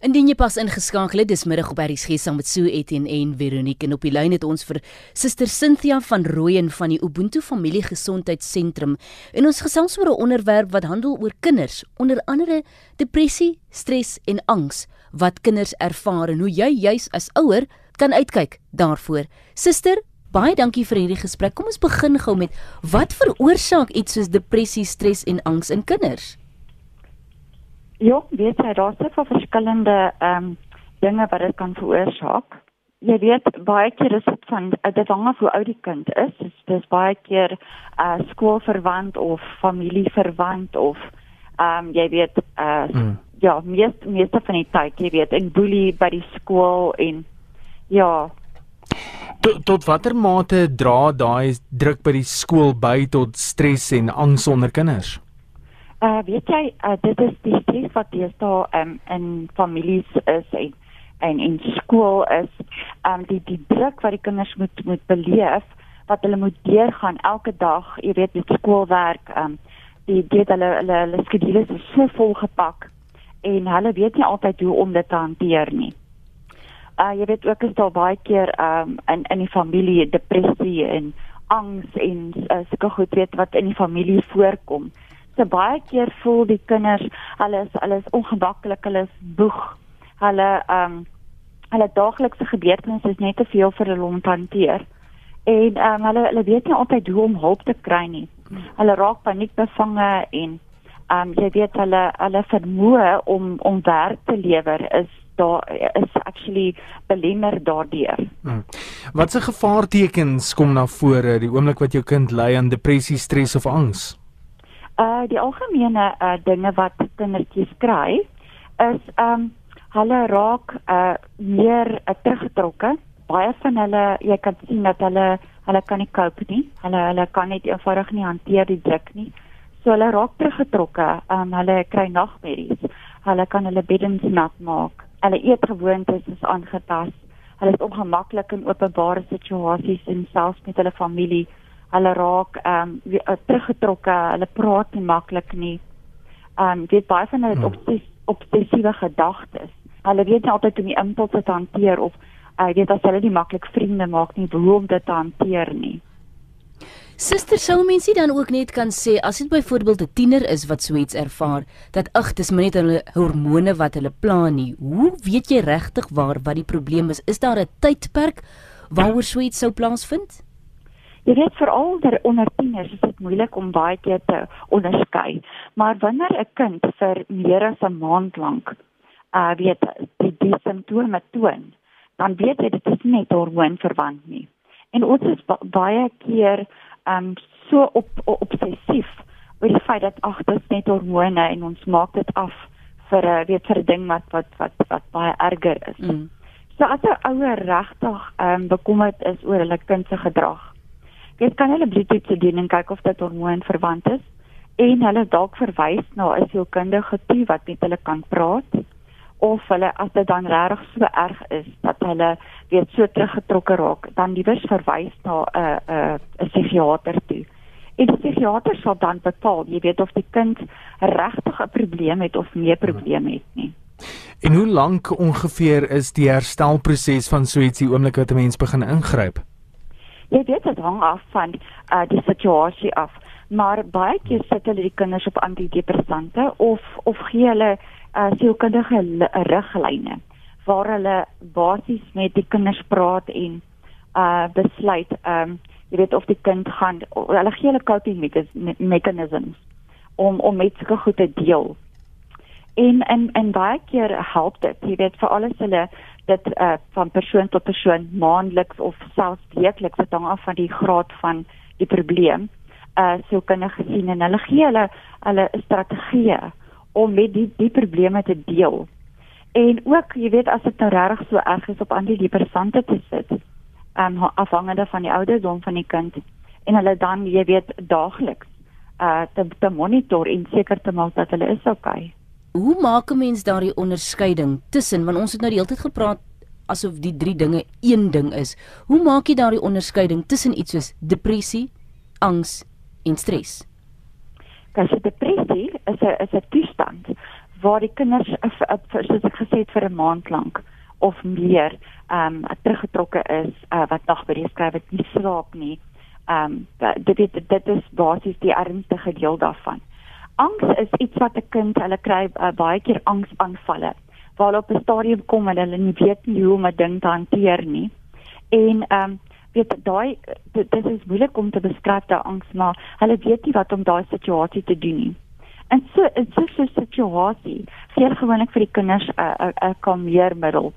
Indien jy pas ingeskakel het, dis middag op RSG saam met Sue Etienne en Veronique en op die lyn het ons vir Suster Cynthia van Rooyen van die Ubuntu Familie Gesondheidssentrum. En ons gesels oor 'n onderwerp wat handel oor kinders, onder andere depressie, stres en angs wat kinders ervaar en hoe jy juis as ouer kan uitkyk daarvoor. Suster, baie dankie vir hierdie gesprek. Kom ons begin gou met wat veroorsaak iets soos depressie, stres en angs in kinders? Ja, weet jy, daar's soveel verskillende ehm um, dinge wat dit kan veroorsaak. Jy weet baie keer is dit van dit hang af hoe oud die kind is. Dit is, is baie keer uh skoolverwant of familieverwant of ehm um, jy weet uh mm. ja, meeste meeste van die tyd, jy weet, 'n boelie by die skool en ja. Tot, tot watter mate dra daai druk by die skool by tot stres en angs onder kinders? Uh weet jy, uh, dit is die stres wat deesdae um, in families is en en in skool is, um die die druk wat die kinders moet moet beleef, wat hulle moet deurgaan elke dag, jy weet met skoolwerk, um die dit hulle hulle hulle skedules is so volgepak en hulle weet nie altyd hoe om dit te hanteer nie. Uh jy weet ook is daar baie keer um in in die familie depressie en angs en uh, sulke goed weet wat in die familie voorkom so baie keer voel die kinders hulle is hulle is ongemaklik, hulle is boeg. Hulle ehm um, hulle daaglikse gebeurtenisse is net te veel vir hulle om te hanteer. En ehm um, hulle hulle weet nie altyd hoe om hulp te kry nie. Hulle raak paniekbevange en ehm um, jy weet hulle hulle vermoë om om werk te lewer is daar is actually belemmer daardeur. Hmm. Wat se gevaartekens kom na vore die oomblik wat jou kind ly aan depressie, stres of angs? Uh die algemene uh dinge wat kindertjies kry is um hulle raak uh meer uh, teruggetrokke. Baie van hulle, jy kan sien dat hulle hulle kan nie cope nie. Hulle hulle kan net eenvoudig nie hanteer die druk nie. So hulle raak teruggetrokke. Um hulle kry nagmerries. Hulle kan hulle beddens nat maak. Hulle eetgewoontes is aangetas. Hulle is ongemaklik in openbare situasies en selfs met hulle familie hulle raak ehm um, teruggetrokke, hulle praat nie maklik nie. Ehm um, weet baie van hulle het hmm. obses obsessiewe gedagtes. Hulle weet nie altyd hoe om die impulse te hanteer of uh, weet as hulle nie maklik vriende maak nie, hoe om dit te hanteer nie. Suster, sou mense dan ook net kan sê as dit byvoorbeeld 'n tiener is wat so iets ervaar, dat ag, dis net hulle hormone wat hulle pla nie. Hoe weet jy regtig waar wat die probleem is? Is daar 'n tydperk waaroor so iets sou plaasvind? Jy weet veral onder tieners is dit moeilik om baie keer te onderskei. Maar wanneer 'n kind vir meer as 'n maand lank uh weet die, die simptome toon, dan weet jy dit is nie hormoonverwant nie. En ons is baie keer um so op obsessief oor die feit dat ag dit is net hormone en ons maak dit af vir 'n weet vir 'n ding wat wat wat wat baie erger is. Mm. So as 'n ouer regtig um bekommerd is oor hulle kind se gedrag Jy kan hulle bloedtoetse doen en kyk of dit hormoon verwant is en hulle dalk verwys na 'n sielkundige toe wat met hulle kan praat of hulle as dit dan regtig so erg is dat hulle weet so teruggetrokke raak dan liewers verwys na 'n 'n 'n psigiater toe. En die psigiater sal dan bepaal, jy weet of die kind regtig 'n probleem het of nie 'n probleem het nie. En hoe lank ongeveer is die herstelproses van so ietsie oomblik wat 'n mens begin ingryp? Jy weet dit hang af van uh, die situasie af. Maar baie keer sit hulle die kinders op antidepressante of of gee hulle uh, sielkundige riglyne waar hulle basies met die kinders praat en uh besluit um jy weet of die kind gaan hulle gee hulle coping mechanisms om om met sulke goed te deel. En en en baie keer help dit, jy weet vir alles hulle dit uh, van persoon tot persoon maandeliks of selfs weekliks hang af van die graad van die probleem uh sou kan gesien en hulle gee hulle hulle strategieë om met die die probleme te deel. En ook, jy weet, as dit nou regtig so erg is op antidepressante te sit, um afhangende van die ouderdom van die kind en hulle dan, jy weet, daagliks uh te, te monitor en seker te maak dat hulle is okay. Hoe maak 'n mens daardie onderskeiding tussen want ons het nou die hele tyd gepraat asof die drie dinge een ding is. Hoe maak jy daardie onderskeiding tussen iets soos depressie, angs en stres? Kyk, depressie is 'n is 'n toestand waar die kinders soos ek gesê het vir 'n maand lank of meer ehm um, teruggetrokke is uh, wat nagbereik skryf wat nie slaap nie. Ehm um, dit dit dit is basies die ernstige deel daarvan. Angs is iets wat 'n kind hulle kry uh, baie keer angsaanvalle waar op 'n stadium kom en hulle nie weet nie hoe om 'n ding te hanteer nie. En ehm um, weet daai dit, is moeilik om te beskryf daai angs maar hulle weet nie wat om daai situasie te doen nie. En so in so 'n situasie gee hulle gewoonlik vir die kinders 'n 'n 'n kalmeermiddel.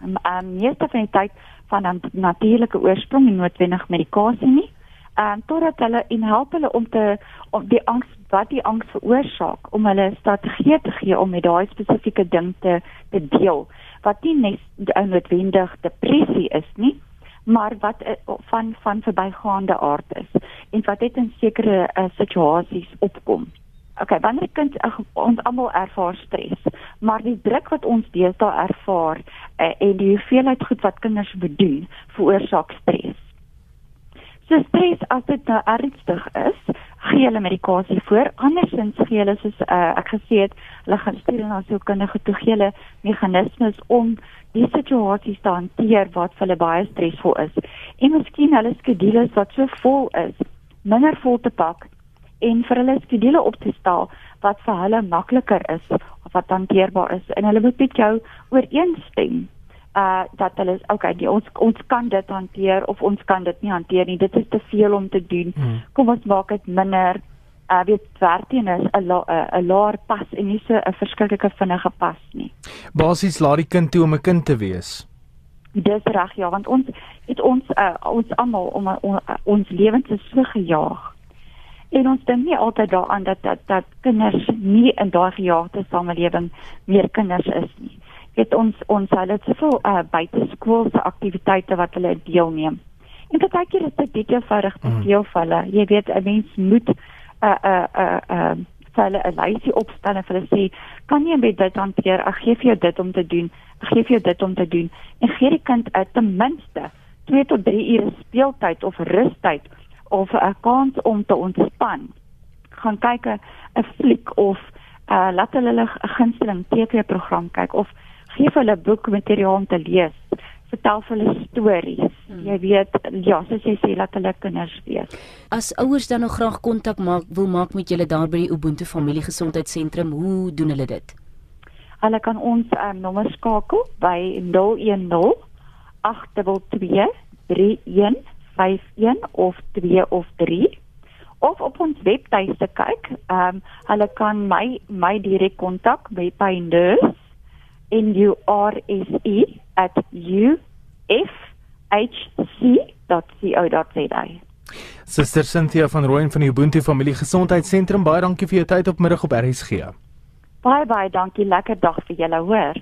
Ehm um, meeste van die tyd van 'n natuurlike oorsprong en noodwendig medikasie nie. Um, totdat hulle en help hulle om te om die angs wat die angs veroorsaak om hulle strategie te gee om met daai spesifieke ding te te deel wat nie net noodwendig depressie is nie maar wat uh, van van verbygaande aard is en wat net in sekere uh, situasies opkom. Okay, wanneer 'n kind uh, ons almal ervaar stres, maar die druk wat ons deesdae ervaar uh, en die hoeveelheid goed wat kinders moet doen, veroorsaak stres. So stres as dit nou ernstig is, gee hulle medikasie voor. Andersins gee hulle soos uh, ek gesê het, hulle gaan stuur na so kinders toe gee hulle meganismes om die situasies te hanteer wat vir hulle baie stresvol is. En miskien hulle skedules wat so vol is, minder vol te pak en vir hulle skedule op te stel wat vir hulle makliker is of wat hanteerbaar is en hulle moet met jou ooreenstem uh dat hulle okay die, ons ons kan dit hanteer of ons kan dit nie hanteer nie. Dit is te veel om te doen. Hmm. kom ons maak dit minder uh weet werkteen is 'n 'n laer pas en nie so 'n verskriklike vinnige pas nie. Basies laat die kind toe om 'n kind te wees. Dis reg ja want ons het ons uh, ons almal om, om, om ons lewens is so gejaag. En ons dink nie altyd daaraan dat dat dat kinders nie in daai gejaagde samelewing meer kinders is nie. Dit ons ons hulle het soveel uh, buiteskoolse aktiwiteite wat hulle deelneem. En baie keer is dit baie eenvoudig te mm. vir hulle. Jy weet 'n mens moet 'n uh, 'n uh, 'n uh, uh, hulle 'n lysie opstel en vir hulle sê, "Kan jy met dit hanteer? Ek gee vir jou dit om te doen. Ek gee vir jou dit om te doen." En gee die kind uh, ten minste 2 tot 3 ure speeltyd of rustyd of 'n kans om te ontspan. Gaan kyk 'n fliek of uh laat hulle 'n gunsteling TV-program kyk of gee hulle boekmateriaal om te lees. Vertel hulle stories. Hmm. Jy weet, ja, soos jy sê, laat hulle kinders weet. As ouers dan nog graag kontak maak, wil maak met julle daar by die Ubuntu Familiegesondheidssentrum, hoe doen hulle dit? Hulle kan ons um, nommer skakel by 010 822 31 51 of 2 of 3 of op ons webtuiste kyk. Ehm um, hulle kan my my direk kontak by by nurse n u r s e @ufhc.co.za. Suster Cynthia van Rooyen van die Ubuntu Familie Gesondheidssentrum, baie dankie vir jou tyd op middag op RSG. Baie baie dankie, lekker dag vir julle, hoor.